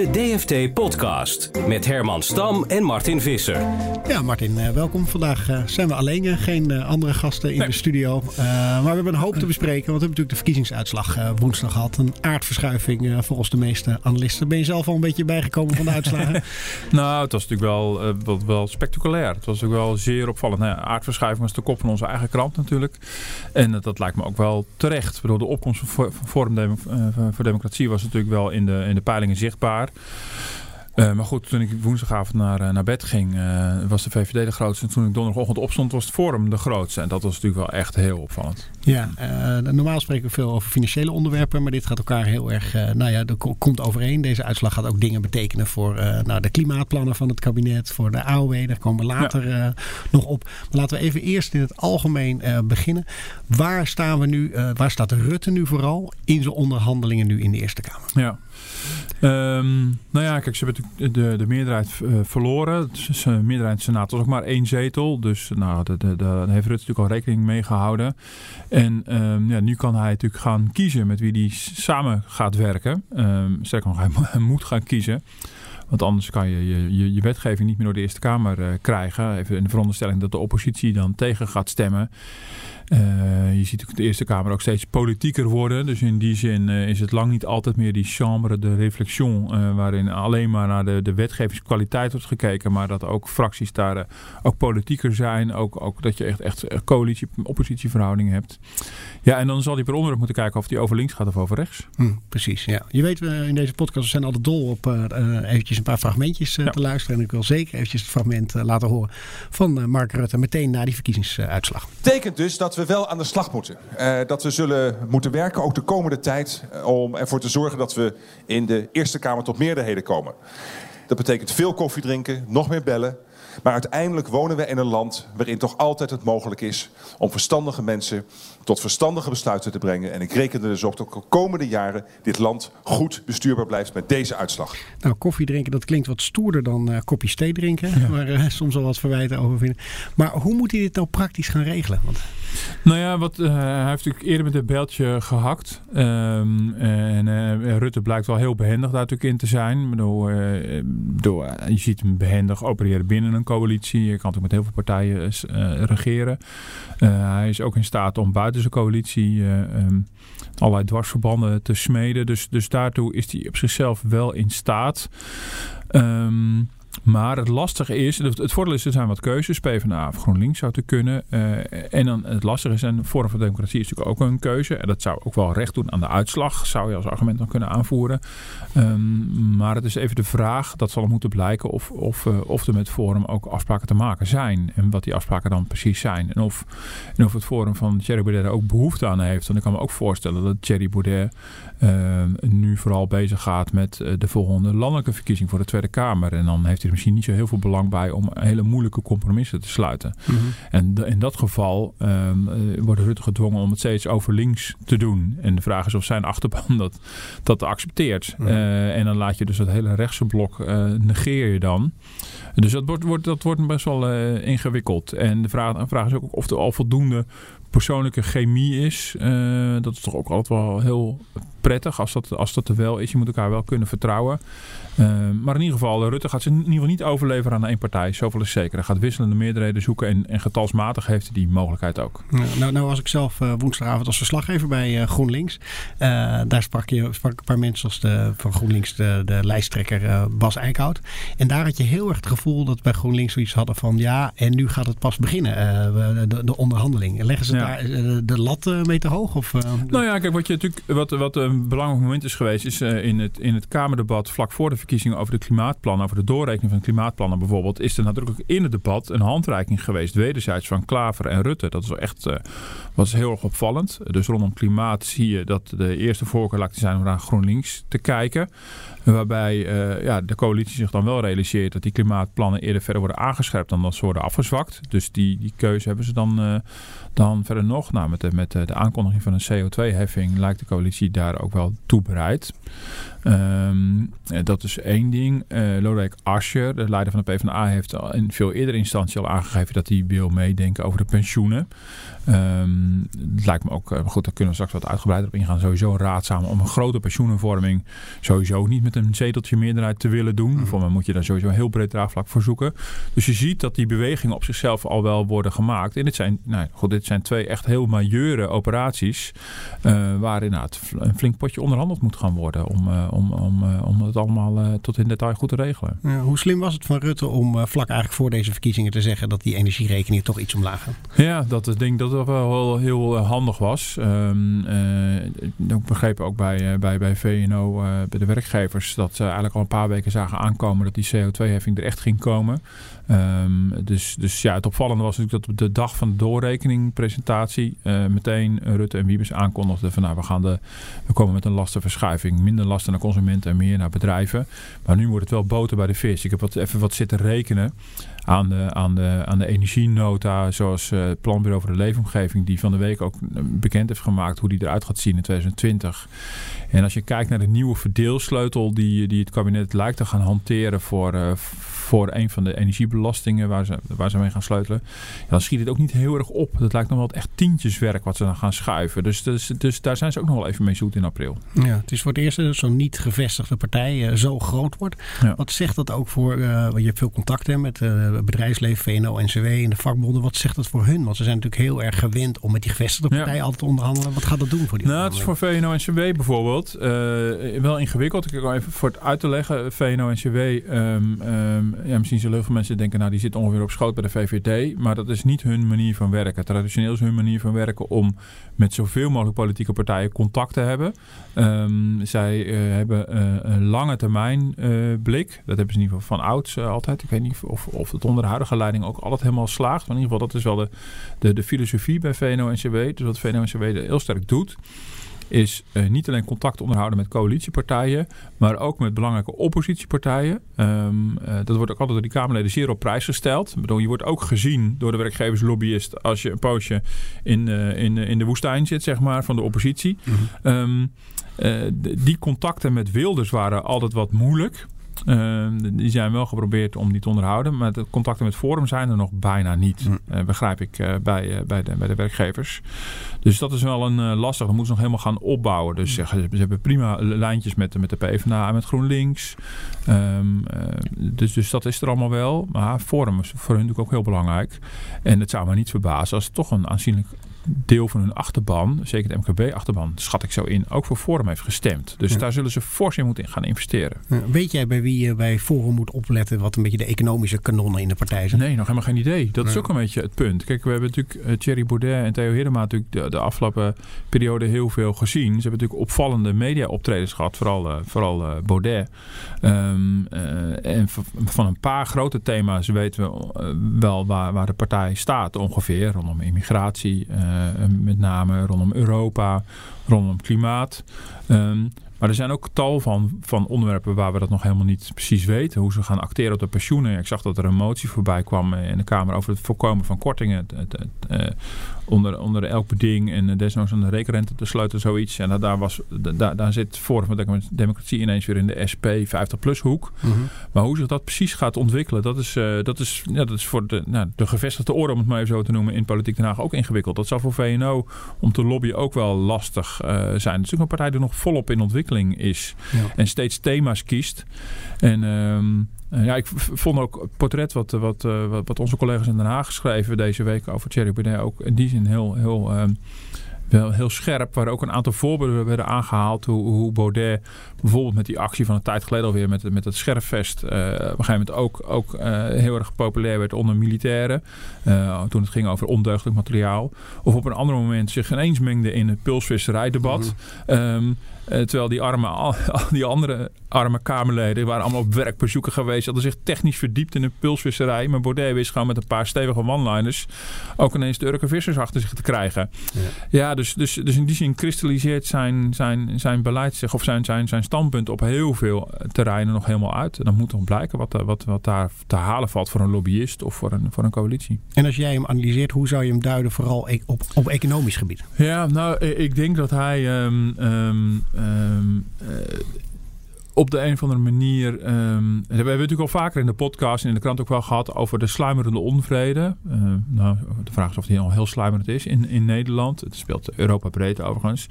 De DFT Podcast met Herman Stam en Martin Visser. Ja, Martin, eh, welkom. Vandaag eh, zijn we alleen, eh, geen andere gasten in de studio. maar we hebben een hoop te bespreken, want we hebben natuurlijk de verkiezingsuitslag woensdag gehad. Een aardverschuiving volgens de meeste analisten. Ben je zelf al een beetje bijgekomen van de uitslagen? nou, het was natuurlijk wel, wel, wel, spectaculair. Het was natuurlijk wel zeer opvallend. Nou, aardverschuiving was de kop van onze eigen krant natuurlijk. En dat lijkt me ook wel terecht. Ik bedoel, de opkomst van Forum voor Democratie was natuurlijk wel in de, in de peilingen zichtbaar. Uh, maar goed, toen ik woensdagavond naar, uh, naar bed ging, uh, was de VVD de grootste. En toen ik donderdagochtend opstond, was het Forum de grootste. En dat was natuurlijk wel echt heel opvallend. Ja, normaal spreken we veel over financiële onderwerpen. Maar dit gaat elkaar heel erg, nou ja, er komt overeen. Deze uitslag gaat ook dingen betekenen voor nou, de klimaatplannen van het kabinet. Voor de AOW, daar komen we later nog op. Maar laten we even eerst in het algemeen beginnen. Waar staan we nu, waar staat Rutte nu vooral in zijn onderhandelingen nu in de Eerste Kamer? Ja. Um, nou ja, kijk, ze hebben de, de meerderheid uh, verloren. Dus de meerderheid Senaat was ook maar één zetel. Dus nou, daar heeft Rutte natuurlijk al rekening mee gehouden. En um, ja, nu kan hij natuurlijk gaan kiezen met wie hij samen gaat werken. Um, sterker nog, hij, moet gaan kiezen. Want anders kan je je, je, wetgeving niet meer door de Eerste Kamer uh, krijgen. Even in de veronderstelling dat de oppositie dan tegen gaat stemmen. Uh, je ziet ook de Eerste Kamer ook steeds politieker worden. Dus in die zin uh, is het lang niet altijd meer die chambre de réflexion. Uh, waarin alleen maar naar de, de wetgevingskwaliteit wordt gekeken. Maar dat ook fracties daar ook politieker zijn. Ook, ook dat je echt, echt coalitie-oppositieverhoudingen hebt. Ja, en dan zal hij per onderwerp moeten kijken of die over links gaat of over rechts. Hm, precies, ja. Je weet, we in deze podcast zijn altijd dol op eventjes een paar fragmentjes ja. te luisteren. En ik wil zeker eventjes het fragment laten horen van Mark Rutte meteen na die verkiezingsuitslag. Betekent dus dat we we wel aan de slag moeten. Uh, dat we zullen moeten werken, ook de komende tijd, uh, om ervoor te zorgen dat we in de Eerste Kamer tot meerderheden komen. Dat betekent veel koffie drinken, nog meer bellen. Maar uiteindelijk wonen we in een land waarin toch altijd het mogelijk is om verstandige mensen tot verstandige besluiten te brengen. En ik reken er dus op dat de komende jaren dit land goed bestuurbaar blijft met deze uitslag. Nou, koffie drinken, dat klinkt wat stoerder dan uh, kopjes thee drinken. Ja. Waar uh, soms al wat verwijten over vinden. Maar hoe moet hij dit nou praktisch gaan regelen? Want... Nou ja, wat, uh, hij heeft natuurlijk eerder met een beltje gehakt. Um, en Rutte blijkt wel heel behendig daar natuurlijk in te zijn. Bedoel, bedoel, je ziet hem behendig opereren binnen een coalitie. Je kan natuurlijk met heel veel partijen regeren. hij is ook in staat om buiten buiten zijn coalitie um, allerlei dwarsverbanden te smeden. Dus, dus daartoe is hij op zichzelf wel in staat. Um, maar het lastige is, het voordeel is, er zijn wat keuzes. PvdA of GroenLinks zou te kunnen. Uh, en dan het lastige is, en Forum voor Democratie is natuurlijk ook een keuze. En dat zou ook wel recht doen aan de uitslag. Zou je als argument dan kunnen aanvoeren. Um, maar het is even de vraag, dat zal moeten blijken, of, of, uh, of er met Forum ook afspraken te maken zijn. En wat die afspraken dan precies zijn. En of, en of het Forum van Thierry Baudet er ook behoefte aan heeft. Want ik kan me ook voorstellen dat Thierry Baudet uh, nu vooral bezig gaat met de volgende landelijke verkiezing voor de Tweede Kamer. En dan heeft heeft er misschien niet zo heel veel belang bij om hele moeilijke compromissen te sluiten. Mm -hmm. En in dat geval um, wordt Rutte gedwongen om het steeds over links te doen. En de vraag is of zijn achterban dat, dat accepteert. Mm -hmm. uh, en dan laat je dus het hele rechtse blok uh, negeer je dan. Dus dat wordt, wordt, dat wordt best wel uh, ingewikkeld. En de vraag, de vraag is ook of er al voldoende persoonlijke chemie is. Uh, dat is toch ook altijd wel heel prettig als dat, als dat er wel is. Je moet elkaar wel kunnen vertrouwen. Uh, maar in ieder geval, Rutte gaat ze in ieder geval niet overleveren aan één partij. Zoveel is zeker. Hij gaat wisselende meerderheden zoeken en, en getalsmatig heeft hij die mogelijkheid ook. Ja, nou, nou was ik zelf uh, woensdagavond als verslaggever bij uh, GroenLinks. daar sprak, je, sprak een paar mensen als de, van GroenLinks, de, de lijsttrekker Bas Eickhout. En daar had je heel erg het gevoel dat bij GroenLinks zoiets hadden van ja, en nu gaat het pas beginnen, de, de, onderhandeling. Leggen ze ja. daar de lat mee te hoog? Of, nou ja, kijk, wat, je natuurlijk, wat, wat een belangrijk moment is geweest, is in, het, in het Kamerdebat vlak voor de verkiezingen over de klimaatplan, over de doorrekening van klimaatplannen bijvoorbeeld, is er natuurlijk in het debat een handreiking geweest, wederzijds van Klaver en Rutte. Dat is echt uh, was heel erg opvallend. Dus rondom klimaat zie je dat de eerste voorkeur lijkt te zijn om naar GroenLinks te kijken. Waarbij uh, ja, de coalitie zich dan wel realiseert dat die klimaatplannen eerder verder worden aangescherpt dan dat ze worden afgezwakt. Dus die, die keuze hebben ze dan, uh, dan verder nog. Nou, met de, met de aankondiging van een CO2-heffing lijkt de coalitie daar ook wel toe bereid. Um, dat is één ding. Uh, Lodewijk Asscher, de leider van de PvdA, heeft al in veel eerdere instantie al aangegeven dat hij wil meedenken over de pensioenen. Um, het lijkt me ook, goed, daar kunnen we straks wat uitgebreider op ingaan. Sowieso raadzaam om een grote pensioenenvorming sowieso niet met een zeteltje meerderheid te willen doen. Mm. Voor mij moet je daar sowieso een heel breed draagvlak voor zoeken. Dus je ziet dat die bewegingen op zichzelf al wel worden gemaakt. En dit zijn, nou, goed, dit zijn twee echt heel majeure operaties uh, waar inderdaad een flink potje onderhandeld moet gaan worden om, uh, om, om, uh, om het allemaal tot in detail goed te regelen. Ja, hoe slim was het van Rutte om vlak eigenlijk voor deze verkiezingen te zeggen dat die energierekening toch iets omlaag gaat? Ja, dat ik denk dat het wel heel, handig was. Um, ik begreep ook bij, bij, bij VNO, bij de werkgevers, dat ze eigenlijk al een paar weken zagen aankomen dat die CO2-heffing er echt ging komen. Um, dus, dus ja, het opvallende was natuurlijk dat op de dag van de doorrekeningpresentatie uh, meteen Rutte en Wiebes aankondigden van nou we gaan de we komen met een lastenverschuiving. Minder lasten naar consumenten en meer naar bedrijven. Maar nu wordt het wel boter bij de vis. Ik heb wat, even wat zitten rekenen aan de, aan de, aan de energienota, zoals uh, het Planbureau voor de Leefomgeving, die van de week ook bekend heeft gemaakt hoe die eruit gaat zien in 2020. En als je kijkt naar de nieuwe verdeelsleutel die, die het kabinet lijkt te gaan hanteren voor, uh, voor een van de energiebelastingen waar ze, waar ze mee gaan sleutelen, ja, dan schiet het ook niet heel erg op. Dat lijkt nog wel echt tientjeswerk wat ze dan gaan schuiven. Dus, dus, dus daar zijn ze ook nog wel even mee zoet in april. Ja, het is voor het eerst dat zo'n niet gevestigde partij uh, zo groot wordt. Ja. Wat zegt dat ook voor, uh, je hebt veel contacten met bedrijfsleven, VNO, NCW en de vakbonden. Wat zegt dat voor hun? Want ze zijn natuurlijk heel erg gewend om met die gevestigde partij ja. altijd te onderhandelen. Wat gaat dat doen voor die Nou, het is voor VNO en NCW bijvoorbeeld wel ingewikkeld. Ik ga even voor het uit te leggen. VNO NCW, um, um, ja, misschien zullen heel veel mensen denken, nou die zit ongeveer op schoot bij de VVD. Maar dat is niet hun manier van werken. Traditioneel is hun manier van werken om met zoveel mogelijk politieke partijen contact te hebben. Um, zij uh, hebben uh, een lange termijn uh, blik. Dat hebben ze in ieder geval van ouds altijd. Ik weet niet of, of het onder de huidige leiding ook altijd helemaal slaagt. Maar in ieder geval, dat is wel de, de, de filosofie bij VNO-NCW. Dus wat VNO-NCW heel sterk doet is uh, niet alleen contact onderhouden met coalitiepartijen, maar ook met belangrijke oppositiepartijen. Um, uh, dat wordt ook altijd door die Kamerleden zeer op prijs gesteld. Ik bedoel, je wordt ook gezien door de werkgeverslobbyist als je een poosje in, uh, in, in de woestijn zit, zeg maar, van de oppositie. Mm-hmm. Um, die contacten met Wilders waren altijd wat moeilijk. Uh, die zijn wel geprobeerd om die te onderhouden. Maar de contacten met Forum zijn er nog bijna niet. Mm. Begrijp ik uh, bij, bij, de, bij de werkgevers. Dus dat is wel een lastig. Dat moeten ze nog helemaal gaan opbouwen. Dus mm. ze, hebben prima lijntjes met, met de PvdA en met GroenLinks. Um, dus, dus dat is er allemaal wel. Maar Forum is voor hun natuurlijk ook heel belangrijk. En het zou me niet verbazen als het toch een aanzienlijk deel van hun achterban, zeker de MKB-achterban, schat ik zo in, ook voor Forum heeft gestemd. Dus ja. daar zullen ze fors in moeten gaan investeren. Ja, weet jij bij wie je bij Forum moet opletten wat een beetje de economische kanonnen in de partij zijn? Nee, nog helemaal geen idee. Dat is ook een beetje het punt. Kijk, we hebben natuurlijk uh, Thierry Baudet en Theo Hiddema natuurlijk de, de, afgelopen periode heel veel gezien. Ze hebben natuurlijk opvallende media-optredens gehad, vooral, uh, vooral uh, Baudet. Um, en van een paar grote thema's weten we wel waar, waar de partij staat ongeveer. Rondom immigratie, uh, met name rondom Europa, rondom klimaat. Um, maar er zijn ook tal van, van onderwerpen waar we dat nog helemaal niet precies weten. Hoe ze gaan acteren op de pensioenen. Ik zag dat er een motie voorbij kwam in de Kamer over het voorkomen van kortingen. Het, het, het, onder, onder elk beding en desnoods aan de rekenrente te sluiten, zoiets. En daar, was, daar, daar zit Forum van Democratie ineens weer in de SP 50-plus hoek. Mm -hmm. Maar hoe zich dat precies gaat ontwikkelen, dat is, uh, dat is, ja, dat is voor de, nou, de gevestigde orde, om het maar even zo te noemen, in Politiek Den Haag ook ingewikkeld. Dat zal voor VNO om te lobbyen ook wel lastig uh, zijn. Het is natuurlijk een partij die nog volop in ontwikkeling is ja. en steeds thema's kiest. En um, uh, ja, ik vond ook het portret wat, wat, uh, wat, wat, onze collega's in Den Haag schreven deze week over Thierry Baudet ook in die zin heel, heel uh, wel heel scherp, waar ook een aantal voorbeelden werden aangehaald. Hoe, hoe Baudet bijvoorbeeld met die actie van een tijd geleden alweer met, met het scherfvest. Uh, op een gegeven moment ook, ook uh, heel erg populair werd onder militairen. Uh, toen het ging over ondeugdelijk materiaal. Of op een ander moment zich ineens mengde in het pulsvisserijdebat. Mm um, uh, terwijl die arme, al, die andere arme Kamerleden waren allemaal op werkbezoeken geweest. Hadden zich technisch verdiept in de pulsvisserij. Maar Baudet wist gewoon met een paar stevige one-liners ook ineens de Urke vissers achter zich te krijgen. Ja, ja dus, dus, dus in die zin kristalliseert zijn, zijn, zijn beleid zich of zijn, zijn, zijn standpunt op heel veel terreinen nog helemaal uit. En dan moet nog blijken wat, wat, wat daar te halen valt voor een lobbyist of voor een, voor een coalitie. En als jij hem analyseert, hoe zou je hem duiden vooral e- op, op economisch gebied? Ja, nou, ik denk dat hij um, um, um, uh, op de een of andere manier. Um, we hebben natuurlijk al vaker in de podcast en in de krant ook wel gehad over de sluimerende onvrede. Uh, nou, de vraag is of die al heel sluimerend is in, in Nederland. Het speelt Europa breed overigens.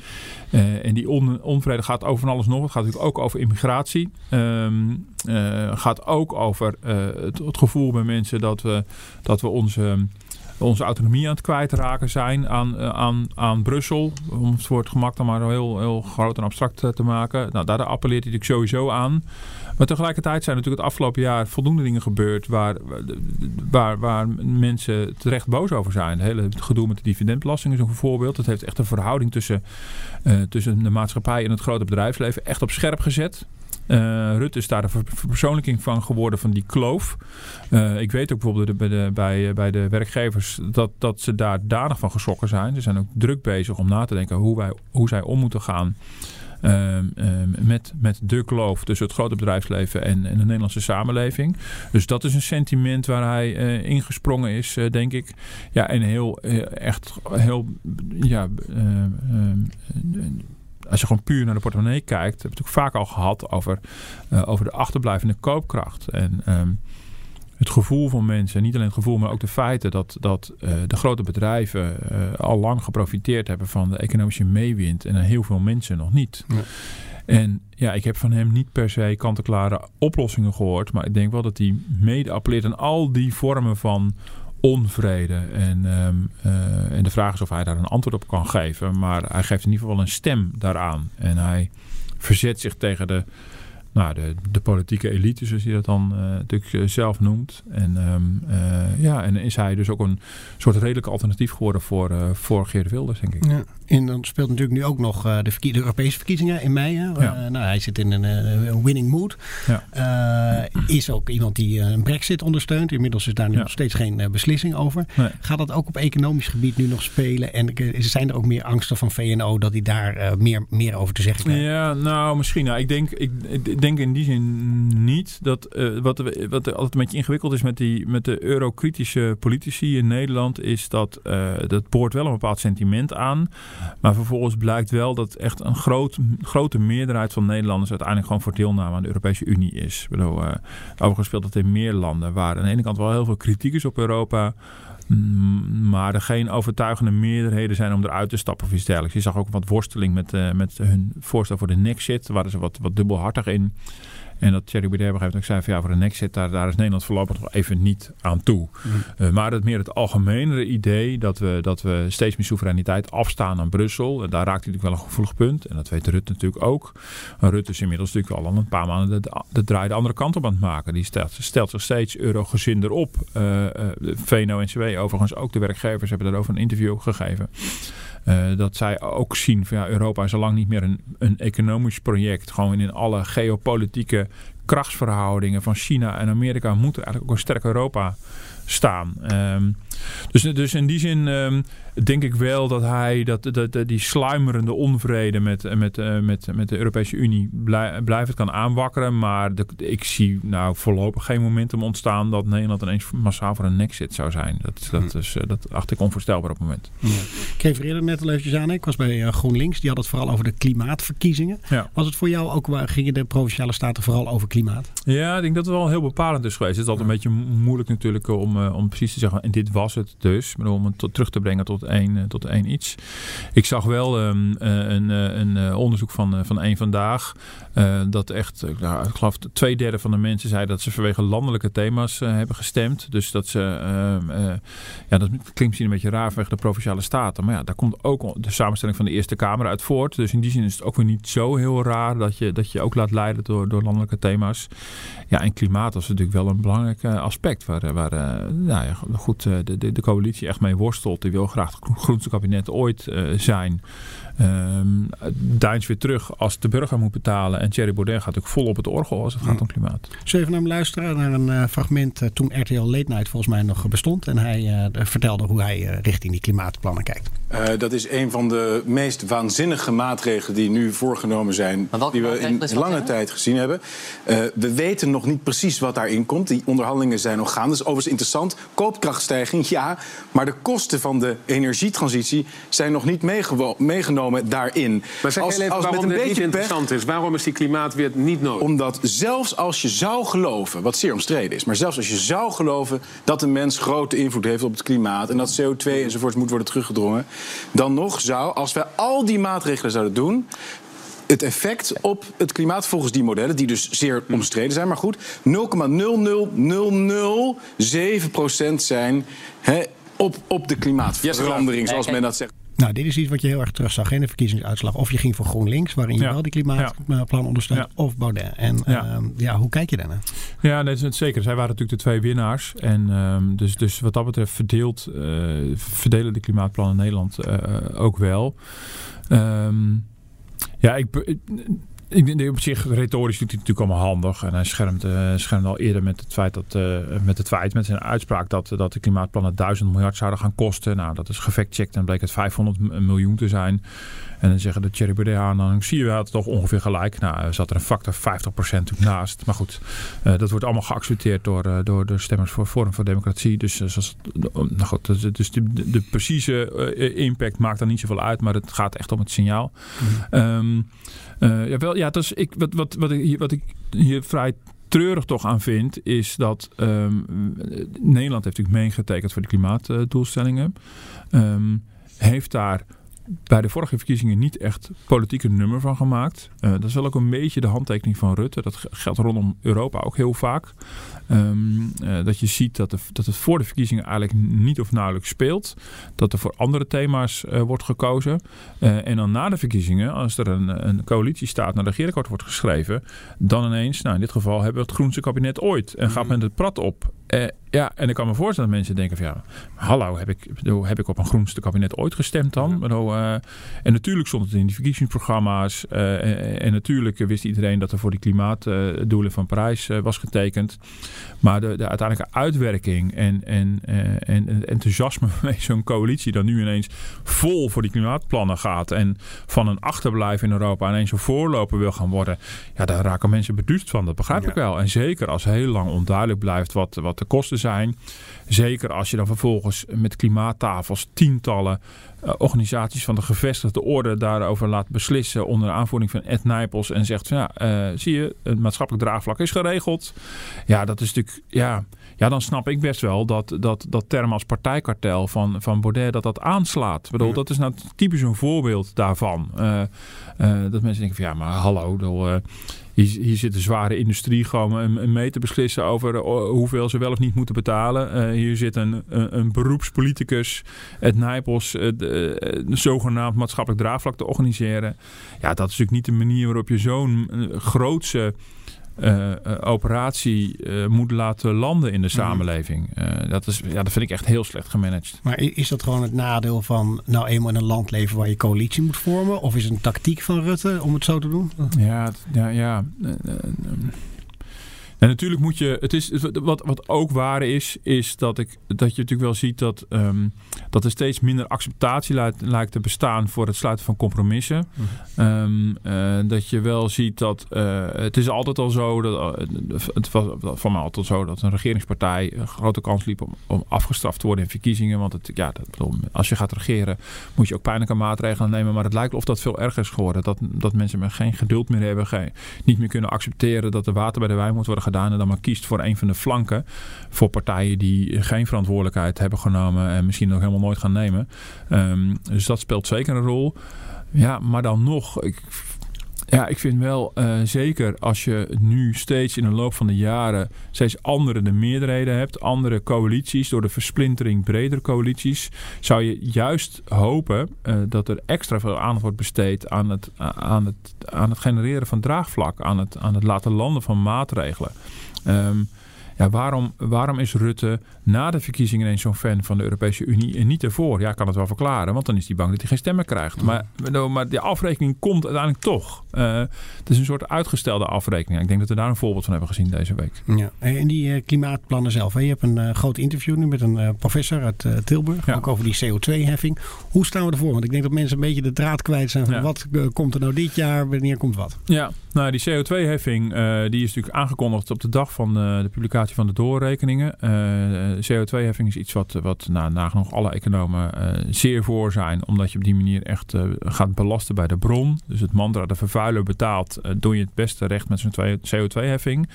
Uh, en die on, onvrede gaat over van alles nog. Het gaat natuurlijk ook over immigratie. Um, gaat ook over het, het, gevoel bij mensen dat we, dat we onze onze autonomie aan het kwijtraken zijn aan, aan, aan Brussel. Om het voor het gemak dan maar heel, heel groot en abstract te maken. Nou, daar appelleert hij natuurlijk sowieso aan. Maar tegelijkertijd zijn natuurlijk het afgelopen jaar voldoende dingen gebeurd waar, waar, waar mensen terecht boos over zijn. Het hele gedoe met de dividendbelasting is een voorbeeld. Het heeft echt een verhouding tussen, uh, tussen de maatschappij en het grote bedrijfsleven echt op scherp gezet. Uh, Rutte is daar de verpersoonlijking van geworden van die kloof. Uh, ik weet ook bijvoorbeeld bij de, bij, bij de werkgevers dat, dat ze daar danig van geschrokken zijn. Ze zijn ook druk bezig om na te denken hoe, wij, hoe zij om moeten gaan. Uh, met, met de kloof tussen het grote bedrijfsleven en, de Nederlandse samenleving. Dus dat is een sentiment waar hij uh, ingesprongen is, uh, denk ik. Ja, en heel, echt heel, ja, als je gewoon puur naar de portemonnee kijkt, hebben we het natuurlijk vaak al gehad over, over de achterblijvende koopkracht. En het gevoel van mensen, niet alleen het gevoel, maar ook de feiten dat, dat uh, de grote bedrijven uh, al lang geprofiteerd hebben van de economische meewind en heel veel mensen nog niet. Ja. En ja, ik heb van hem niet per se kant-en-klare oplossingen gehoord, maar ik denk wel dat hij mede appelleert aan al die vormen van onvrede. En, um, uh, en de vraag is of hij daar een antwoord op kan geven. Maar hij geeft in ieder geval een stem daaraan. En hij verzet zich tegen de, nou, de, de politieke elite, zoals hij dat dan uh, natuurlijk zelf noemt. En, um, uh, ja, en is hij dus ook een soort redelijk alternatief geworden voor, voor Geert Wilders, denk ik. Ja. En dan speelt natuurlijk nu ook nog de, de, Europese verkiezingen in mei. Hè? Ja. Nou, hij zit in een, winning mood. Ja. Is ook iemand die een brexit ondersteunt. Inmiddels is daar nu nog steeds geen beslissing over. Nee. Gaat dat ook op economisch gebied nu nog spelen? En zijn er ook meer angsten van VNO dat hij daar meer, meer over te zeggen krijgt? Ja, nou misschien. Nou, ik, denk, ik, ik denk in die zin niet. Dat, wat, wat altijd een beetje ingewikkeld is met, die, met de eurokritische politici in Nederland... is dat dat boort wel een bepaald sentiment aan... Maar vervolgens blijkt wel dat echt een groot, grote meerderheid van Nederlanders uiteindelijk gewoon voor deelname aan de Europese Unie is. Ik bedoel, uh, overigens speelt dat in meer landen waar aan de ene kant wel heel veel kritiek is op Europa. Maar er geen overtuigende meerderheden zijn om eruit te stappen of iets dergelijks. Je zag ook wat worsteling met, uh, met hun voorstel voor de Nexit. Daar waren ze wat, wat dubbelhartig in. En dat Thierry Baudet op een zei van ja, voor de Nexit, daar, daar is Nederland voorlopig nog even niet aan toe. Mm. Uh, maar het meer het algemenere idee dat we, dat we steeds meer soevereiniteit afstaan aan Brussel. En daar raakt hij natuurlijk wel een gevoelig punt. En dat weet Rutte natuurlijk ook. Maar Rutte is inmiddels natuurlijk al een paar maanden de, de draai de andere kant op aan het maken. Die stelt, stelt zich steeds eurogezinder op. Uh, uh, VNO-NCW overigens ook de werkgevers hebben daarover een interview gegeven. Uh, dat zij ook zien van ja, Europa is al lang niet meer een, een economisch project. Gewoon in alle geopolitieke krachtsverhoudingen van China en Amerika moet er eigenlijk ook een sterk Europa staan. Um, dus, dus in die zin um, denk ik wel dat hij dat, dat, dat die sluimerende onvrede met, met, uh, met, met de Europese Unie blij, blijft kan aanwakkeren. Maar de, ik zie nou voorlopig geen momentum ontstaan dat Nederland ineens massaal voor een nexit zou zijn. Dat, dat, hm. is, uh, dat acht ik onvoorstelbaar op het moment. Ja. Ik refereerde net al eventjes aan. Ik was bij GroenLinks. Die had het vooral over de klimaatverkiezingen. Ja. Was het voor jou ook, waar gingen de Provinciale Staten vooral over klimaat? Ja, ik denk dat het wel heel bepalend is geweest. Het is altijd een beetje moeilijk natuurlijk om om, om precies te zeggen, en dit was het dus. Maar om het tot, terug te brengen tot één, tot één iets. Ik zag wel um, een, een onderzoek van, van één vandaag. Dat echt, nou, ik geloof twee derde van de mensen zei dat ze vanwege landelijke thema's hebben gestemd. Dus dat ze, ehm, ja dat klinkt misschien een beetje raar vanwege de provinciale staten. Maar ja, daar komt ook de samenstelling van de Eerste Kamer uit voort. Dus in die zin is het ook weer niet zo heel raar dat je, dat je ook laat leiden door, door landelijke thema's. Ja, en klimaat is natuurlijk wel een belangrijk aspect waar, waar nou ja, goed, de, de, de coalitie echt mee worstelt. Die wil graag het groenste kabinet ooit zijn. Um, Duins weer terug als de burger moet betalen. En Thierry Baudet gaat natuurlijk vol op het orgel als het gaat om klimaat. Zullen even naar hem luisteren naar een uh, fragment uh, toen RTL Late Night volgens mij nog bestond. En hij uh, vertelde hoe hij richting die klimaatplannen kijkt. Dat is een van de meest waanzinnige maatregelen die nu voorgenomen zijn. Die we in lange tijd gezien hebben. we weten nog niet precies wat daarin komt. Die onderhandelingen zijn nog gaande. Dat is overigens interessant. Koopkrachtstijging, ja. Maar de kosten van de energietransitie zijn nog niet meegenomen daarin. Maar zeg als, even als waarom met een beetje interessant is. Waarom is die klimaatwet niet nodig? Omdat zelfs als je zou geloven, wat zeer omstreden is... maar zelfs als je zou geloven dat een mens grote invloed heeft op het klimaat... en dat CO2 enzovoort moet worden teruggedrongen... dan nog zou, als wij al die maatregelen zouden doen het effect op het klimaat volgens die modellen, die dus zeer omstreden zijn, maar goed, 0,00007% zijn op, op de klimaatverandering, zoals men dat zegt. Nou, dit is iets wat je heel erg terug zag in de verkiezingsuitslag. Of je ging voor GroenLinks, waarin je wel die klimaatplan ondersteunt, of Baudet. En ja. Ehm, ja. hoe kijk je daarnaar? Ja, dat is zeker. Zij waren natuurlijk de twee winnaars. En um, dus, dus wat dat betreft verdeelt, uh, verdelen de klimaatplannen in Nederland uh, ook wel. Um, ja, ik, ik denk op zich, retorisch doet hij natuurlijk allemaal handig. En hij schermt, uh, al eerder met het feit dat, uh, met het feit, met zijn uitspraak dat, dat de klimaatplannen 1000 miljard zouden gaan kosten. Nou, dat is gefactcheckt en bleek het 500 miljoen te zijn. En dan zeggen de Thierry Baudet aan, dan zie je wel het toch ongeveer gelijk. Nou, zat er een factor 50% naast. Maar goed, uh, dat wordt allemaal geaccepteerd door, door de stemmers voor Forum voor Democratie. Dus, dus, nou goed, dus de, de, de precieze impact maakt dan niet zoveel uit. Maar het gaat echt om het signaal. Mm um, ja, wel, ja, dus ik, wat, wat, wat, ik, hier, wat ik hier vrij treurig toch aan vind, is dat um, Nederland heeft natuurlijk meegetekend voor de klimaatdoelstellingen. Um, heeft daar bij de vorige verkiezingen niet echt politieke nummer van gemaakt. Uh, dat is wel ook een beetje de handtekening van Rutte. Dat geldt rondom Europa ook heel vaak. Um, uh, dat je ziet dat, de, dat het voor de verkiezingen eigenlijk niet of nauwelijks speelt. Dat er voor andere thema's uh, wordt gekozen. en dan na de verkiezingen, als er een, een coalitiestaat naar de regeerakkoord wordt geschreven. Dan ineens, nou in dit geval hebben we het groenste kabinet ooit. En gaat men het prat op. Uh, ja, en ik kan me voorstellen dat mensen denken van ja, hallo, heb ik, bedoel, heb ik op een groenste kabinet ooit gestemd dan? Ja. Bedoel, uh, en natuurlijk stond het in die verkiezingsprogramma's. Uh, en, en, natuurlijk wist iedereen dat er voor die klimaatdoelen van Parijs was getekend. Maar de, de uiteindelijke uitwerking en, en, en, en het enthousiasme waarmee zo'n coalitie dan nu ineens vol voor die klimaatplannen gaat. En van een achterblijven in Europa ineens een voorloper wil gaan worden. Ja, daar raken mensen beduust van. Dat begrijp ja. ik wel. En zeker als heel lang onduidelijk blijft wat, wat de kosten zijn. Zeker als je dan vervolgens met klimaattafels tientallen uh, organisaties van de gevestigde orde daarover laat beslissen onder aanvoering van Ed Nijpels en zegt van ja, uh, zie je, het maatschappelijk draagvlak is geregeld. Ja, dat is natuurlijk, ja, ja dan snap ik best wel dat dat, dat term als partijkartel van, van Baudet dat dat aanslaat. Ik bedoel, ja. dat is nou typisch een voorbeeld daarvan. Uh, dat mensen denken van ja, maar hallo, hier, hier zit de zware industrie gewoon mee te beslissen over uh, hoeveel ze wel of niet moeten betalen. Uh, hier zit een, een, een, beroepspoliticus, het Nijpels, de, zogenaamd maatschappelijk draagvlak te organiseren. Ja, dat is natuurlijk niet de manier waarop je zo'n grootse uh, operatie uh, moet laten landen in de mhm. samenleving. dat, is, ja, dat vind ik echt heel slecht gemanaged. Maar is dat gewoon het nadeel van nou eenmaal in een land leven waar je coalitie moet vormen? Of is het een tactiek van Rutte om het zo te doen? Ja, ja, ja. En natuurlijk moet je. Het is, wat, wat ook waar is, is dat, ik, dat je natuurlijk wel ziet dat, um, dat er steeds minder acceptatie lijkt, lijkt, te bestaan voor het sluiten van compromissen. Mm. Um, uh, dat je wel ziet dat. Uh, het is altijd al zo. Dat, uh, het was van mij altijd zo dat een regeringspartij een grote kans liep om, om afgestraft te worden in verkiezingen. Want het, ja, dat, bedoel, als je gaat regeren, moet je ook pijnlijke maatregelen nemen. Maar het lijkt of dat veel erger is geworden. Dat, dat mensen geen geduld meer hebben, geen, niet meer kunnen accepteren dat er water bij de wijn moet worden gedaan. En dan maar kiest voor een van de flanken. Voor partijen die geen verantwoordelijkheid hebben genomen. En misschien ook helemaal nooit gaan nemen. Ehm, dus dat speelt zeker een rol. Ja, maar dan nog. Ik ja, ik vind wel uh, zeker als je nu steeds in de loop van de jaren steeds andere de meerderheden hebt, andere coalities, door de versplintering bredere coalities, zou je juist hopen uh, dat er extra veel aandacht wordt besteed aan het, aan het, aan het genereren van draagvlak, aan het, aan het laten landen van maatregelen. Um, ja, waarom, waarom is Rutte na de verkiezingen ineens zo'n fan van de Europese Unie en niet ervoor? Ja, ik kan het wel verklaren, want dan is hij bang dat hij geen stemmen krijgt. Maar, maar de afrekening komt uiteindelijk toch. Uh, het is een soort uitgestelde afrekening. Ik denk dat we daar een voorbeeld van hebben gezien deze week. Ja, en die uh, klimaatplannen zelf. Hè? Je hebt een uh, groot interview nu met een professor uit Tilburg, ja. ook over die CO2-heffing. Hoe staan we ervoor? Want ik denk dat mensen een beetje de draad kwijt zijn van ja. wat komt er nou dit jaar, wanneer komt wat? Ja, nou die CO2-heffing die is natuurlijk aangekondigd op de dag van de publicatie van de doorrekeningen. Uh, eh, CO2-heffing is iets wat, wat nou, nagenoeg alle economen zeer voor zijn. Omdat je op die manier echt gaat belasten bij de bron. Dus het mantra de vervuiler betaalt, doe je het beste recht met zo'n CO2-heffing.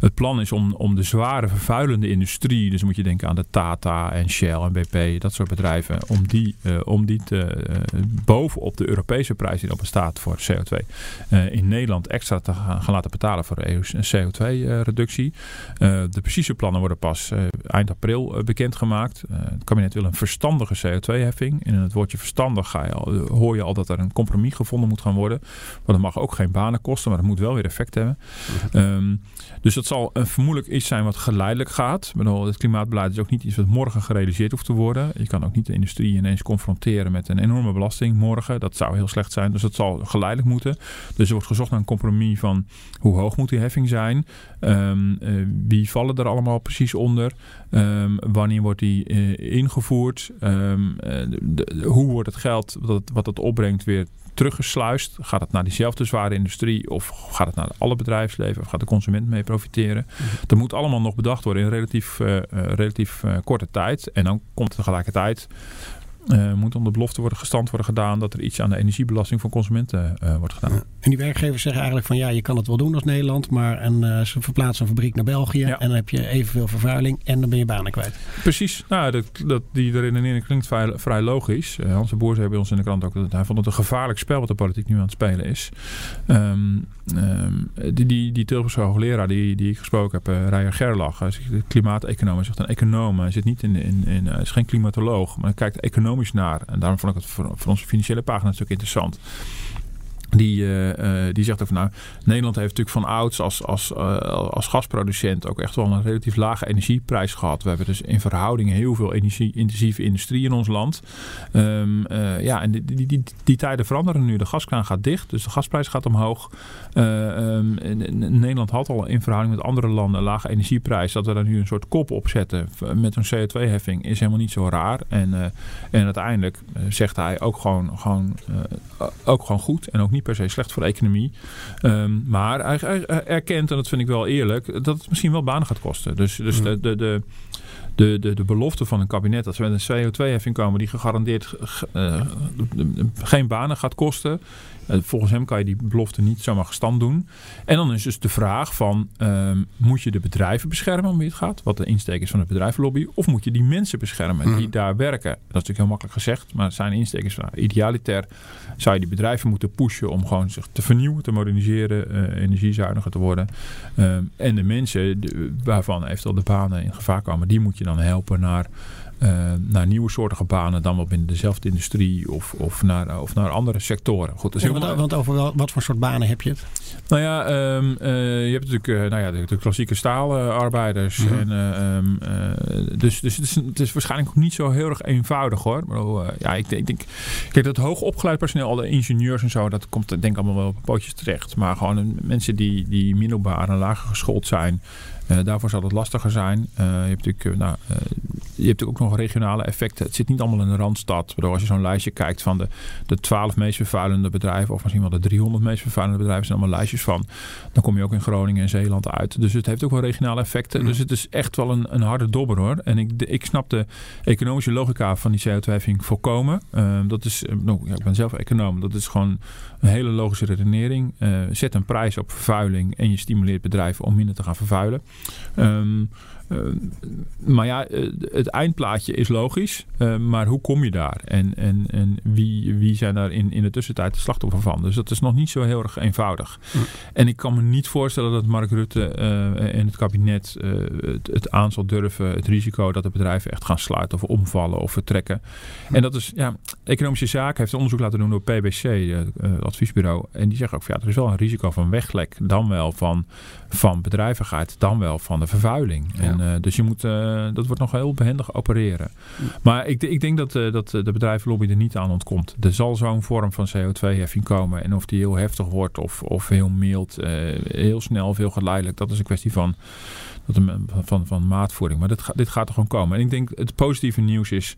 Het plan is om, om de zware vervuilende industrie, dus moet je denken aan de Tata en Shell en BP, dat soort bedrijven, om die, om die te, bovenop de Europese prijs die op staat voor CO2 in Nederland extra te gaan, laten betalen voor CO2-reductie de precieze plannen worden pas eind april bekendgemaakt. Het kabinet wil een verstandige CO2-heffing. in het woordje verstandig ga je al, hoor je al dat er een compromis gevonden moet gaan worden. Dat mag ook geen banen kosten, maar het moet wel weer effect hebben. Um, dus dat zal vermoedelijk iets zijn wat geleidelijk gaat. Bedoel, het klimaatbeleid is ook niet iets wat morgen gerealiseerd hoeft te worden. Je kan ook niet de industrie ineens confronteren met een enorme belasting morgen. Dat zou heel slecht zijn. Dus dat zal geleidelijk moeten. Dus er wordt gezocht naar een compromis van hoe hoog moet die heffing zijn. Um, wie vallen er allemaal precies onder? Um, wanneer wordt die uh, ingevoerd? Um, de, hoe wordt het geld wat, wat het opbrengt weer teruggesluist? Gaat het naar diezelfde zware industrie of gaat het naar alle bedrijfsleven of gaat de consument mee profiteren? Dat moet allemaal nog bedacht worden in relatief, uh, relatief uh, korte tijd. En dan komt tegelijkertijd uh, moet onder belofte worden gestand worden gedaan dat er iets aan de energiebelasting van consumenten uh, wordt gedaan. Ja. En die werkgevers zeggen eigenlijk van ja, je kan het wel doen als Nederland, maar en, uh, ze verplaatsen een fabriek naar België ja. en dan heb je evenveel vervuiling en dan ben je banen kwijt. Precies, nou, dat, dat, die redenering klinkt vrij, vrij logisch. Hans de Boer zei bij ons in de krant ook dat hij vond het een gevaarlijk spel wat de politiek nu aan het spelen is. Um, um, die, die, die Tilburgse hoogleraar die, die ik gesproken heb, Rijer Gerlach, hij is klimaateconoom, hij zegt een econoom, hij zit niet in, in, in hij is geen klimatoloog, maar hij kijkt economisch naar. En daarom vond ik het voor, voor onze financiële pagina stuk interessant. Die, uh, die zegt ook nou, Nederland heeft natuurlijk van ouds als, als, uh, als gasproducent ook echt wel een relatief lage energieprijs gehad. We hebben dus in verhouding heel veel energie-intensieve industrie in ons land. Uh, ja, en die, die, die, tijden veranderen nu. De gaskraan gaat dicht, dus de gasprijs gaat omhoog. Um, Nederland had al in verhouding met andere landen een lage energieprijs. Dat we daar nu een soort kop op zetten met een CO2-heffing is helemaal niet zo raar. En, en uiteindelijk zegt hij ook gewoon, gewoon, ook gewoon goed en ook niet per se slecht voor de economie. Um, maar hij, hij, erkent, en dat vind ik wel eerlijk, dat het misschien wel banen gaat kosten. Dus, dus mm. de, de, de, de, de, de belofte van een kabinet dat we met een CO2-heffing komen die gegarandeerd uh, geen banen gaat kosten. Uh, volgens hem kan je die belofte niet zomaar gestand doen. En dan is dus de vraag van, uh, moet je de bedrijven beschermen om wie het gaat? Wat de insteek is van de bedrijvenlobby. Of moet je die mensen beschermen die mm. daar werken? Dat is natuurlijk heel makkelijk gezegd. Maar zijn insteek is van, nou, idealiter zou je die bedrijven moeten pushen om gewoon zich te vernieuwen, te moderniseren, uh, energiezuiniger te worden. Ehm, en de mensen de, waarvan eventueel de banen in gevaar komen, die moet je dan helpen naar uh, naar nieuwe soorten banen, dan wel binnen dezelfde industrie of, of, naar, of naar andere sectoren. Goed, dus ja, want, want, over wat voor soort banen heb je het? Nou ja, um, uh, je hebt natuurlijk uh, nou ja, de, de klassieke staalarbeiders. Mm -hmm. en, um, dus dus het, is, het is waarschijnlijk niet zo heel erg eenvoudig hoor. Maar, ja, ik, ik denk, kijk, dat hoogopgeleid personeel, alle ingenieurs en zo, dat komt denk ik allemaal wel op pootjes terecht. Maar gewoon mensen die, die middelbaar en lager geschoold zijn. Daarvoor zal het lastiger zijn. Je hebt natuurlijk, nou, je hebt ook nog regionale effecten. Het zit niet allemaal in de randstad. Waardoor als je zo'n lijstje kijkt van de, de 12 meest vervuilende bedrijven, of misschien wel de 300 meest vervuilende bedrijven, zijn allemaal lijstjes van. Dan kom je ook in Groningen en Zeeland uit. Dus het heeft ook wel regionale effecten. Dus het is echt wel een, een harde dobber hoor. En ik, ik snap de economische logica van die CO2-heffing volkomen. Uh, dat is, nou, ja, ik ben zelf econoom. Dat is gewoon een hele logische redenering. Uh, zet een prijs op vervuiling en je stimuleert bedrijven om minder te gaan vervuilen. Um, uh, maar ja, het eindplaatje is logisch. Uh, maar hoe kom je daar? En, en, en wie, wie zijn daar in, in de tussentijd de slachtoffer van? Dus dat is nog niet zo heel erg eenvoudig. Mm. En ik kan me niet voorstellen dat Mark Rutte uh, en het kabinet het, het aan zal durven. Het risico dat de bedrijven echt gaan sluiten of omvallen of vertrekken. Mm. En dat is, ja, Economische Zaken heeft een onderzoek laten doen door PBC, het adviesbureau. En die zeggen ook, ja, er is wel een risico van weglek. Dan wel van, van bedrijvigheid, dan wel van de vervuiling. Ja. En, uh, dus je moet, uh, dat wordt nog heel behendig opereren. Maar ik, ik denk dat, uh, dat de bedrijvenlobby er niet aan ontkomt. Er zal zo'n vorm van CO2-heffing komen. En of die heel heftig wordt of, of heel mild, heel snel, veel geleidelijk. Dat is een kwestie van, van, van, van maatvoering. Maar dit, dit gaat er gewoon komen. En ik denk het positieve nieuws is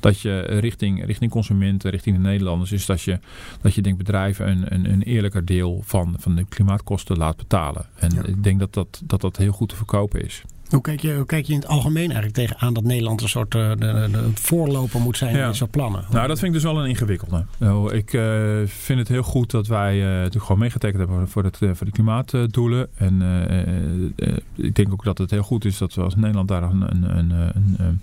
dat je richting, richting consumenten, richting de Nederlanders, is dat je, dat je denk bedrijven een, een, een eerlijker deel van, van de klimaatkosten laat betalen. En ja. ik denk dat dat, dat dat heel goed te verkopen is. Hoe kijk, je, hoe kijk je in het algemeen eigenlijk tegenaan dat Nederland een soort de, de voorloper moet zijn ja. in soort plannen? Nou, dat vind ik dus wel een ingewikkelde. Nou, ik uh, vind het heel goed dat wij uh, natuurlijk gewoon meegetekend hebben voor, het, voor de klimaatdoelen. En ik denk ook dat het heel goed is dat we als Nederland daar een, een, een, een,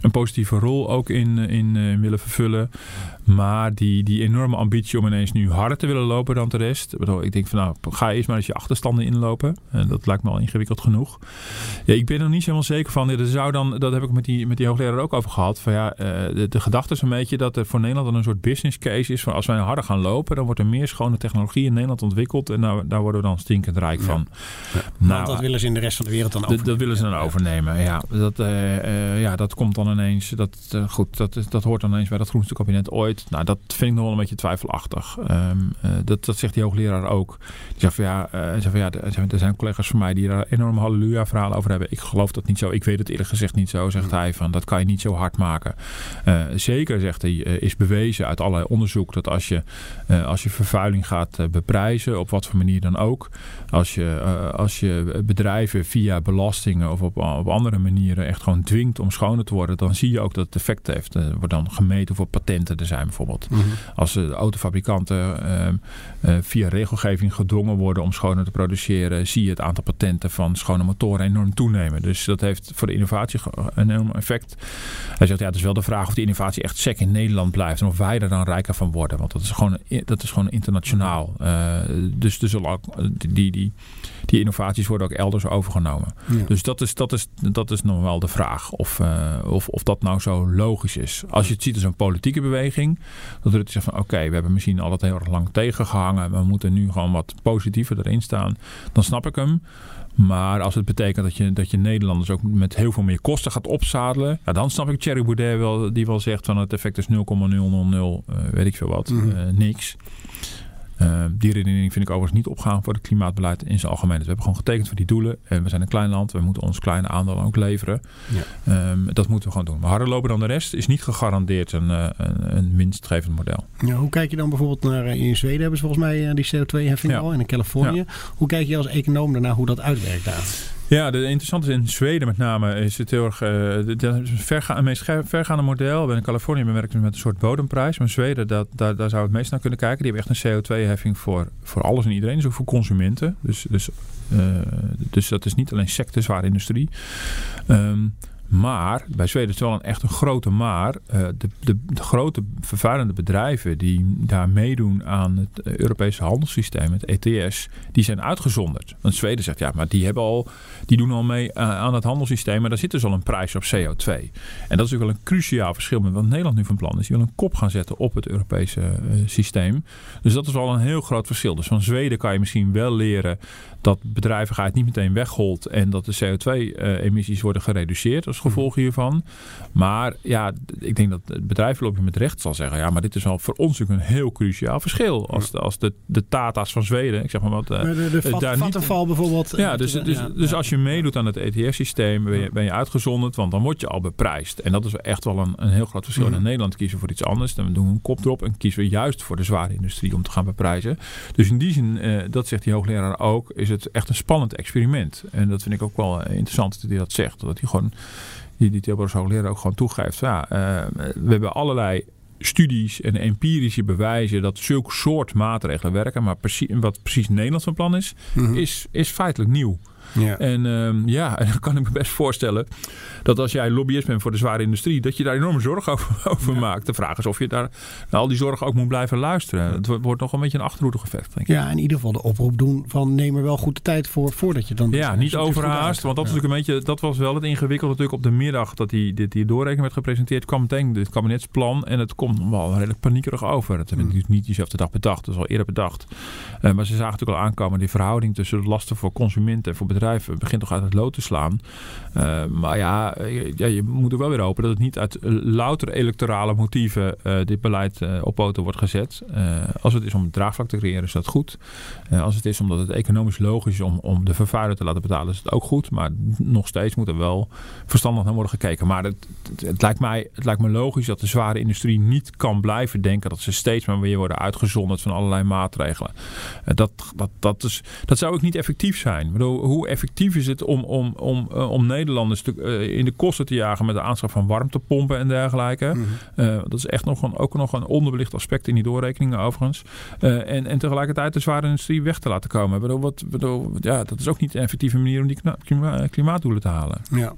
een positieve rol ook in, in willen vervullen. Maar die, die enorme ambitie om ineens nu harder te willen lopen dan de rest. Ik denk van nou, ga eerst maar eens je achterstanden inlopen. En dat lijkt me al ingewikkeld genoeg. Ja, ik ben er niet helemaal zeker van. Er zou dan, dat heb ik met die, met die hoogleraar ook over gehad. Van ja, de, de gedachte is een beetje dat er voor Nederland dan een soort business case is. Van als wij harder gaan lopen, dan wordt er meer schone technologie in Nederland ontwikkeld. En nou, daar worden we dan stinkend rijk van. Ja. Nou, dat willen ze in de rest van de wereld dan overnemen. Dat willen ze dan overnemen, ja. Dat, uh, uh, ja, dat komt dan ineens. Dat, uh, goed, dat, dat hoort dan ineens bij dat groenste kabinet ooit. Nou, dat vind ik nog wel een beetje twijfelachtig. Um, dat, dat zegt die hoogleraar ook. Die zegt van ja, zegt van, ja er zijn collega's van mij die daar enorm halleluja verhalen over hebben. Ik geloof dat niet zo. Ik weet het eerlijk gezegd niet zo, zegt hij. Van, dat kan je niet zo hard maken. Uh, zeker, zegt hij, uh, is bewezen uit allerlei onderzoek dat als je, uh, als je vervuiling gaat beprijzen, op wat voor manier dan ook, als je, als je bedrijven via belastingen of op, op andere manieren echt gewoon dwingt om schoner te worden, dan zie je ook dat het effect heeft. Er wordt dan gemeten voor patenten er zijn bijvoorbeeld. Mm -hmm. Als de autofabrikanten via regelgeving gedwongen worden om schoner te produceren, zie je het aantal patenten van schone motoren enorm toenemen. Dus dat heeft voor de innovatie een enorm effect. Hij zegt ja, het is wel de vraag of die innovatie echt sec in Nederland blijft en of wij er dan rijker van worden. Want dat is gewoon, dat is gewoon internationaal. Uh, dus dus die, die, die innovaties worden ook elders overgenomen. Ja. Dus dat is, dat, is, dat is nog wel de vraag of, uh, of, of dat nou zo logisch is. Als je het ziet als een politieke beweging, dat Rutte zegt van oké, okay, we hebben misschien altijd heel erg lang tegengehangen. We moeten nu gewoon wat positiever erin staan. Dan snap ik hem. Maar als het betekent dat je, dat je Nederlanders ook met heel veel meer kosten gaat opzadelen. Ja, dan snap ik Thierry Boudet wel, die wel zegt van het effect is 0,000, uh, weet ik veel wat, mm -hmm. uh, niks. Uh, die redenering vind ik overigens niet opgaan voor het klimaatbeleid in zijn algemeenheid. We hebben gewoon getekend voor die doelen. En we zijn een klein land. We moeten ons kleine aandeel ook leveren. Ja. Um, dat moeten we gewoon doen. Maar harder lopen dan de rest is niet gegarandeerd een, uh, een, een winstgevend model. Ja, hoe kijk je dan bijvoorbeeld naar... In Zweden hebben ze volgens mij die CO2-heffing ja. al. En in Californië. Hoe kijk je als econoom daarna hoe dat uitwerkt daar? Ja, de interessante is in Zweden met name is het heel erg een verga meest vergaande model. In Californië bewerkt met een soort bodemprijs. Maar in Zweden, dat, daar, daar zou het meest naar kunnen kijken. Die hebben echt een CO2-heffing voor, voor alles en iedereen. Dus ook voor consumenten. Dus, dus, uh, dus dat is niet alleen sector, zware industrie. Um, maar bij Zweden is het wel een echt een grote maar. Uh, de, de, de, grote vervuilende bedrijven die daar meedoen aan het Europese handelssysteem, het ETS, die zijn uitgezonderd. Want Zweden zegt ja, maar die, hebben al, die doen al mee uh, aan het handelssysteem, maar daar zit dus al een prijs op CO2. En dat is ook wel een cruciaal verschil met wat Nederland nu van plan is. Die wil een kop gaan zetten op het Europese systeem. Dus dat is wel een heel groot verschil. Dus van Zweden kan je misschien wel leren dat bedrijvigheid niet meteen wegholt en dat de CO2-emissies worden gereduceerd als gevolg hiervan. Maar ja, ik denk dat het bedrijfslobby met recht zal zeggen... ja, maar dit is wel voor ons natuurlijk een heel cruciaal verschil. Als, de, als de, de Tata's van Zweden, ik zeg maar wat... Uh, de de vat, daar Vattenfall bijvoorbeeld. Ja, dus, dus, dus als je meedoet aan het ETF-systeem... Ben je, ben je uitgezonderd, want dan word je al beprijsd. En dat is echt wel een, een heel groot verschil. In Nederland kiezen we voor iets anders. Dan doen we een kop erop en kiezen we juist voor de zware industrie... om te gaan beprijzen. Dus in die zin, dat zegt die hoogleraar ook... is het echt een spannend experiment. En dat vind ik ook wel interessant dat hij dat zegt. Dat hij gewoon die, die Tilburgse hoogleraar ook gewoon toegeeft. Ja, uh, we hebben allerlei studies en empirische bewijzen dat zulke soort maatregelen werken. Maar precies, wat precies Nederland van plan is, mm -hmm. is, is feitelijk nieuw. Ja. En um, ja, en dan kan ik me best voorstellen dat als jij lobbyist bent voor de zware industrie, dat je daar enorme zorgen over, over ja. maakt. De vraag is of je daar naar al die zorgen ook moet blijven luisteren. Het wordt nog een beetje een achterhoede gevecht, denk ik. Ja, in ieder geval de oproep doen van neem er wel goed de tijd voor voordat je dan... Ja, niet overhaast, want dat, is natuurlijk een beetje, dat was wel het ingewikkelde natuurlijk op de middag dat die, dit, die doorrekening werd gepresenteerd, kwam meteen dit kabinetsplan en het komt wel redelijk paniekerig over. Dat hebben we mm. niet diezelfde dag bedacht, dat is al eerder bedacht. Uh, maar ze zagen natuurlijk al aankomen die verhouding tussen de lasten voor consumenten en voor bedrijven begint toch uit het lood te slaan. Uh, maar ja, ja, je moet er wel weer hopen dat het niet uit louter electorale motieven uh, dit beleid op poten wordt gezet. als het is om draagvlak te creëren is dat goed. als het is omdat het economisch logisch is om, om de vervuiler te laten betalen is het ook goed. Maar nog steeds moet er wel verstandig naar worden gekeken. Maar het, het, lijkt mij, het lijkt me logisch dat de zware industrie niet kan blijven denken dat ze steeds maar weer worden uitgezonderd van allerlei maatregelen. dat, dat, dat, is, dat zou ook niet effectief zijn. Ik hoe effectief is het om, om, om, uh, om Nederlanders te, uh, in de kosten te jagen met de aanschaf van warmtepompen en dergelijke. Mm -hmm. uh, dat is echt nog een, ook nog een onderbelicht aspect in die doorrekeningen overigens. en, en tegelijkertijd de zware industrie weg te laten komen. Bedoel, wat, bedoel, ja, dat is ook niet een effectieve manier om die klima klimaatdoelen te halen. Ja.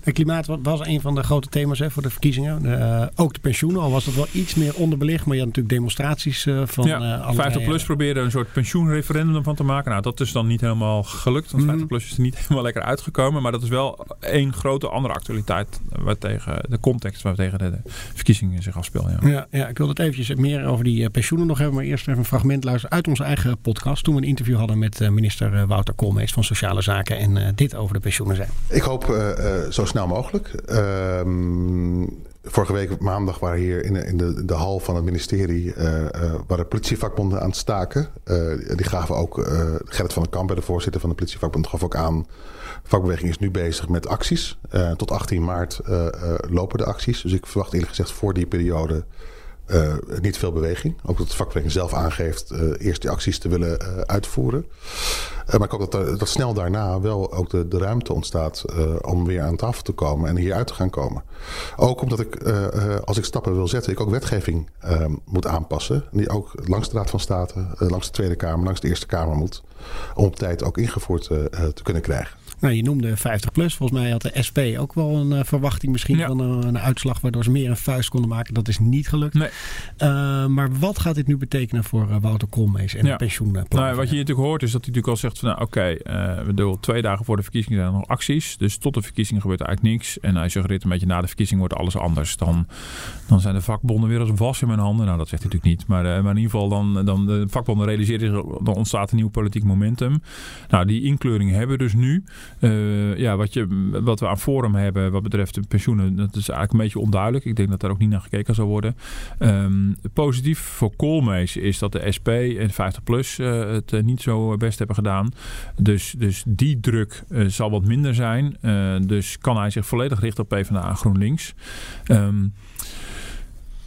Het klimaat was een van de grote thema's hè, voor de verkiezingen. Ook de pensioenen, al was dat wel iets meer onderbelicht. Maar je had natuurlijk demonstraties van ja, uh, 50 plus probeerde een soort pensioenreferendum van te maken. Nou, dat is dan niet helemaal gelukt. Want 50 plus is er niet helemaal lekker uitgekomen. Maar dat is wel één grote andere actualiteit. Waar tegen de context waar tegen de verkiezingen zich afspelen. Ja. Ja, ja, ik wil het eventjes meer over die pensioenen nog hebben. Maar eerst even een fragment luisteren uit onze eigen podcast. Toen we een interview hadden met minister Wouter Koolmees van Sociale Zaken. En dit over de pensioenen zijn. Ik hoop zo snel mogelijk. Uh, vorige week maandag waren hier in, de, in de, de hal van het ministerie... Uh, uh, waren politievakbonden aan het staken. Uh, die gaven ook... Gerrit van den Kamp, de voorzitter van de politievakbond, gaf ook aan... De vakbeweging is nu bezig met acties. tot 18 maart lopen de acties. Dus ik verwacht eerlijk gezegd voor die periode... Niet veel beweging. Ook dat de vakbeweging zelf aangeeft eerst die acties te willen uitvoeren. Maar ik hoop dat, dat snel daarna wel ook de, de ruimte ontstaat om weer aan tafel te komen en hieruit te gaan komen. Ook omdat ik, als ik stappen wil zetten, ik ook wetgeving moet aanpassen. Die ook langs de Raad van State, langs de Tweede Kamer, langs de Eerste Kamer moet. Om op tijd ook ingevoerd te kunnen krijgen. Nou, je noemde 50 plus. Volgens mij had de SP ook wel een uh, verwachting misschien ja. van een, een, uitslag waardoor ze meer een vuist konden maken. Dat is niet gelukt. Nee. Uh, maar wat gaat dit nu betekenen voor uh, Wouter Koolmees en ja. de pensioenplan? Nou, wat je natuurlijk hoort is dat hij natuurlijk al zegt van nou oké, okay, we doen twee dagen voor de verkiezingen zijn er nog acties. Dus tot de verkiezingen gebeurt er eigenlijk niks. En hij suggereert een beetje na de verkiezing wordt alles anders. Dan, dan zijn de vakbonden weer als een was in mijn handen. Nou, dat zegt hij natuurlijk niet. Maar, maar in ieder geval dan, dan de vakbonden realiseren zich, dan ontstaat een nieuw politiek momentum. Nou, die inkleuring hebben we dus nu. Uh, ja, wat, je, wat we aan Forum hebben wat betreft de pensioenen, dat is eigenlijk een beetje onduidelijk. Ik denk dat daar ook niet naar gekeken zal worden. Um, positief voor Koolmees is dat de SP en 50PLUS uh, het uh, niet zo best hebben gedaan. Dus, dus die druk zal wat minder zijn. dus kan hij zich volledig richten op PvdA en GroenLinks. Um,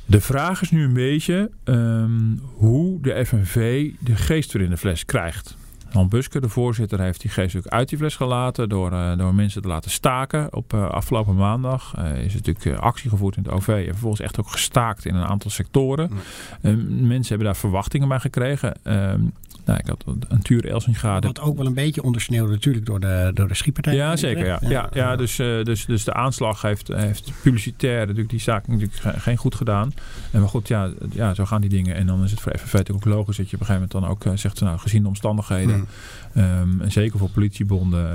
de vraag is nu een beetje um, hoe de FNV de geest weer in de fles krijgt. Han Buske, de voorzitter, heeft die geest ook uit die fles gelaten door, uh, door mensen te laten staken. Op uh, afgelopen maandag uh, is natuurlijk actie gevoerd in het OV en vervolgens echt ook gestaakt in een aantal sectoren. Mm. mensen hebben daar verwachtingen bij gekregen. Ehm, nou, ik had een Tuur Elsinga. Wat ook wel een beetje ondersneeuwd natuurlijk door de, door de schietpartij. Ja, zeker. Ja. Ja, ja, ja dus, uh, dus, dus de aanslag heeft, heeft publicitair natuurlijk die zaak natuurlijk geen goed gedaan. En maar goed, ja, ja, zo gaan die dingen. En dan is het voor FNV ook logisch dat je op een gegeven moment dan ook uh, zegt, nou, gezien de omstandigheden... Hmm. Um, en zeker voor politiebonden,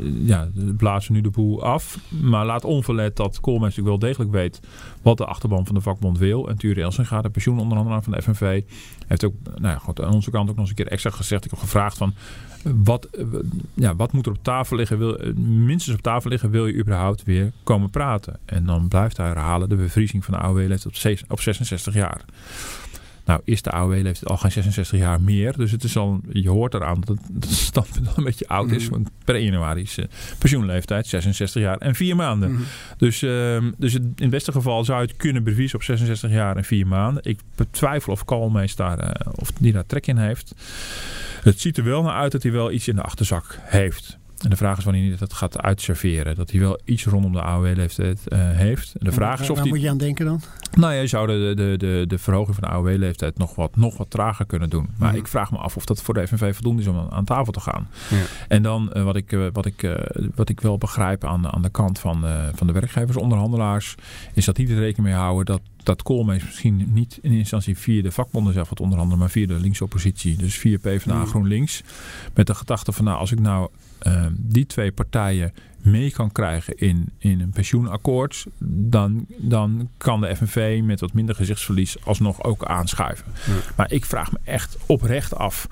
uh, ja, blazen nu de boel af. Maar laat onverlet dat Koolmees natuurlijk wel degelijk weet wat de achterban van de vakbond wil. En Ture Elsen gaat de pensioenonderhandelaar van de FNV heeft ook nou ja, goed, aan onze kant ook nog eens een keer extra gezegd. Ik heb gevraagd van wat, ja, wat moet er op tafel liggen? Wil, minstens op tafel liggen, wil je überhaupt weer komen praten? En dan blijft hij herhalen de bevriezing van de AOW-leeftijd op, op 66 jaar. Nou, is de AOW leeftijd al geen 66 jaar meer. Dus het is al, je hoort eraan dat het, standpunt al een beetje oud is. Mhm. Want per januari is uh, pensioenleeftijd 66 jaar en 4 maanden. Mhm. Dus, uh, dus in het beste geval zou je het kunnen bevriezen op 66 jaar en 4 maanden. Ik betwijfel of Kalmees daar, uh, of die daar trek in heeft. Het ziet er wel naar uit dat hij wel iets in de achterzak heeft. En de vraag is wanneer hij dat gaat uitserveren. Dat hij wel iets rondom de AOW-leeftijd uh, heeft. En de vraag is of waar moet je aan denken dan? Nou ja, je zou de, de, de, de verhoging van de AOW-leeftijd nog wat, nog wat trager kunnen doen. Maar ik vraag me af of dat voor de FNV voldoende is om aan tafel te gaan. Ja. En dan uh, wat, ik, uh, wat, ik, wat ik wel begrijp aan, aan de kant van, van de werkgeversonderhandelaars... is dat die er rekening mee houden dat dat Koolmees misschien niet in instantie via de vakbonden zelf wat onderhandelen, maar via de linkse oppositie. Dus via PvdA mm. GroenLinks. Met de gedachte van nou, als ik nou uh, die twee partijen mee kan krijgen in, in een pensioenakkoord, dan, dan kan de FNV met wat minder gezichtsverlies alsnog ook aanschuiven. Maar ik vraag me echt oprecht af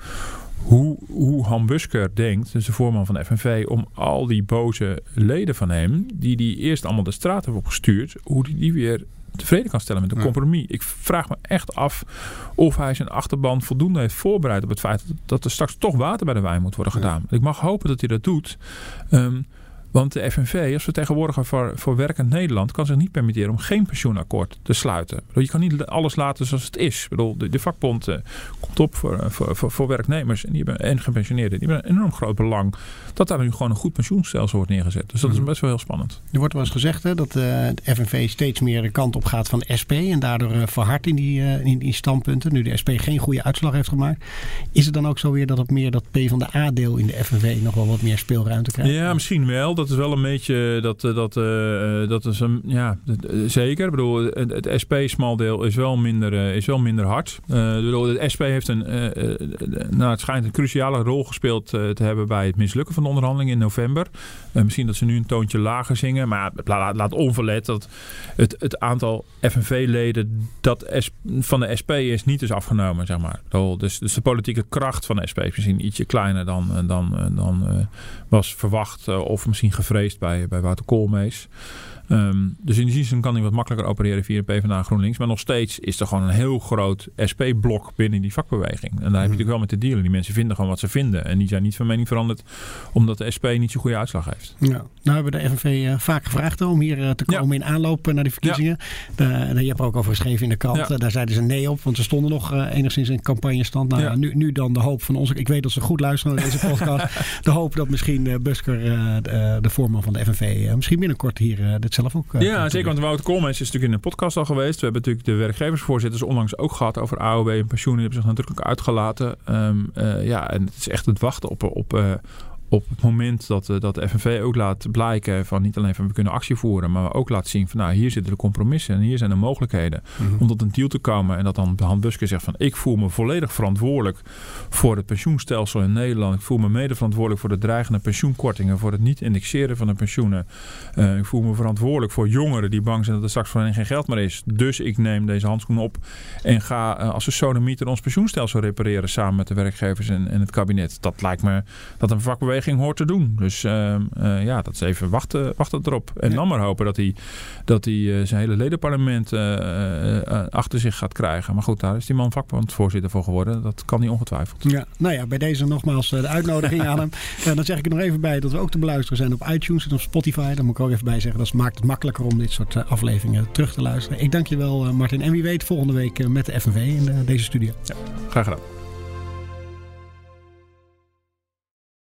hoe, hoe Han Busker denkt, dus de voorman van de FNV, om al die boze leden van hem, die die eerst allemaal de straat hebben opgestuurd, hoe die die weer tevreden kan stellen met een compromis. Ik vraag me echt af of hij zijn achterban voldoende heeft voorbereid op het feit dat er straks toch water bij de wijn moet worden gedaan. Ik mag hopen dat hij dat doet. Ehm, want de FNV, als vertegenwoordiger voor, voor werkend Nederland, kan zich niet permitteren om geen pensioenakkoord te sluiten. Je kan niet alles laten zoals het is. Ik bedoel, de, de vakbond uh, komt op voor, eh, voor, voor, voor, werknemers en, die hebben, en gepensioneerden. Die hebben een enorm groot belang dat daar nu gewoon een goed pensioenstelsel wordt neergezet. Dus dat is mhm. best wel heel spannend. Er wordt wel eens gezegd hè, dat uh, de FNV steeds meer de kant op gaat van SP en daardoor uh, verhardt in die, in die standpunten. Nu de SP geen goede uitslag heeft gemaakt. Is het dan ook zo weer dat het meer dat P van de A-deel in de FNV nog wel wat meer speelruimte krijgt? Ja, misschien wel dat is wel een beetje dat eh, dat uh, dat is een ja zeker. Ik bedoel, het, het SP smaldeel is wel minder is wel minder hard. Uh, bedoel, het SP heeft een nou het schijnt een cruciale rol gespeeld te hebben bij het mislukken van de onderhandelingen in november. misschien dat ze nu een toontje lager zingen, maar laat, laat onverlet dat het, het aantal FNV-leden dat van de SP is niet is afgenomen, zeg maar. Dus, dus de politieke kracht van de SP is misschien ietsje kleiner dan, dan, dan was verwacht of misschien gevreesd bij, bij Wouter. Ehm, dus in die zin kan hij wat makkelijker opereren via PvdA GroenLinks. Maar nog steeds is er gewoon een heel groot SP-blok binnen die vakbeweging. En daar heb je mhm. natuurlijk wel met te dealen. Die mensen vinden gewoon wat ze vinden. En die zijn niet van mening veranderd omdat de SP niet zo'n goede uitslag heeft. Ja. Nou hebben de FNV uh, eh, vaak gevraagd om hier uh, te komen in aanloop naar de verkiezingen. Ja. je hebt er ook over geschreven in de krant. Daar zeiden ze nee op, want ze stonden nog uh, enigszins in campagnestand. Nou, nu, nu dan de hoop van ons. Ik weet dat ze goed luisteren naar deze podcast. de hoop dat misschien Busker, de, de, voorman van de FNV, misschien binnenkort hier dit zelf ook. Uh, ja, zeker. Want Wouter Koolmees is natuurlijk in de podcast al geweest. We hebben natuurlijk de werkgeversvoorzitters onlangs ook gehad over AOW en pensioen. Die hebben zich natuurlijk uitgelaten. Um, uh, ja, en het is echt het wachten op, op, uh, op het moment dat, uh, dat de FNV ook laat blijken van niet alleen van we kunnen actie voeren, maar ook laat zien van nou hier zitten de compromissen en hier zijn de mogelijkheden mhm. om tot een deal te komen. En dat dan Han Busker zegt van ik voel me volledig verantwoordelijk voor het pensioenstelsel in Nederland. Ik voel me mede verantwoordelijk voor de dreigende pensioenkortingen, voor het niet indexeren van de pensioenen. Uh, ik voel me verantwoordelijk voor jongeren die bang zijn dat er straks voor hen geen geld meer is. Dus ik neem deze handschoen op en ga uh, als een sodomieter ons pensioenstelsel repareren samen met de werkgevers en, en het kabinet. Dat lijkt me dat een vakbeweging hoort te doen. Dus uh, uh, ja, dat is even wachten, wachten erop. En dan maar hopen dat hij, dat hij uh, zijn hele ledenparlement achter zich gaat krijgen. Maar goed, daar is die man vakbondvoorzitter voor geworden. Dat kan hij ongetwijfeld. Ja, nou ja, bij deze nogmaals de uitnodiging aan hem. dan zeg ik er nog even bij dat we ook te beluisteren zijn op iTunes en op Spotify. Daar moet ik ook even bij zeggen. Dat maakt het makkelijker om dit soort afleveringen terug te luisteren. Ik dank je wel, Martin. En wie weet volgende week met de FNV in deze studio. Ja, graag gedaan.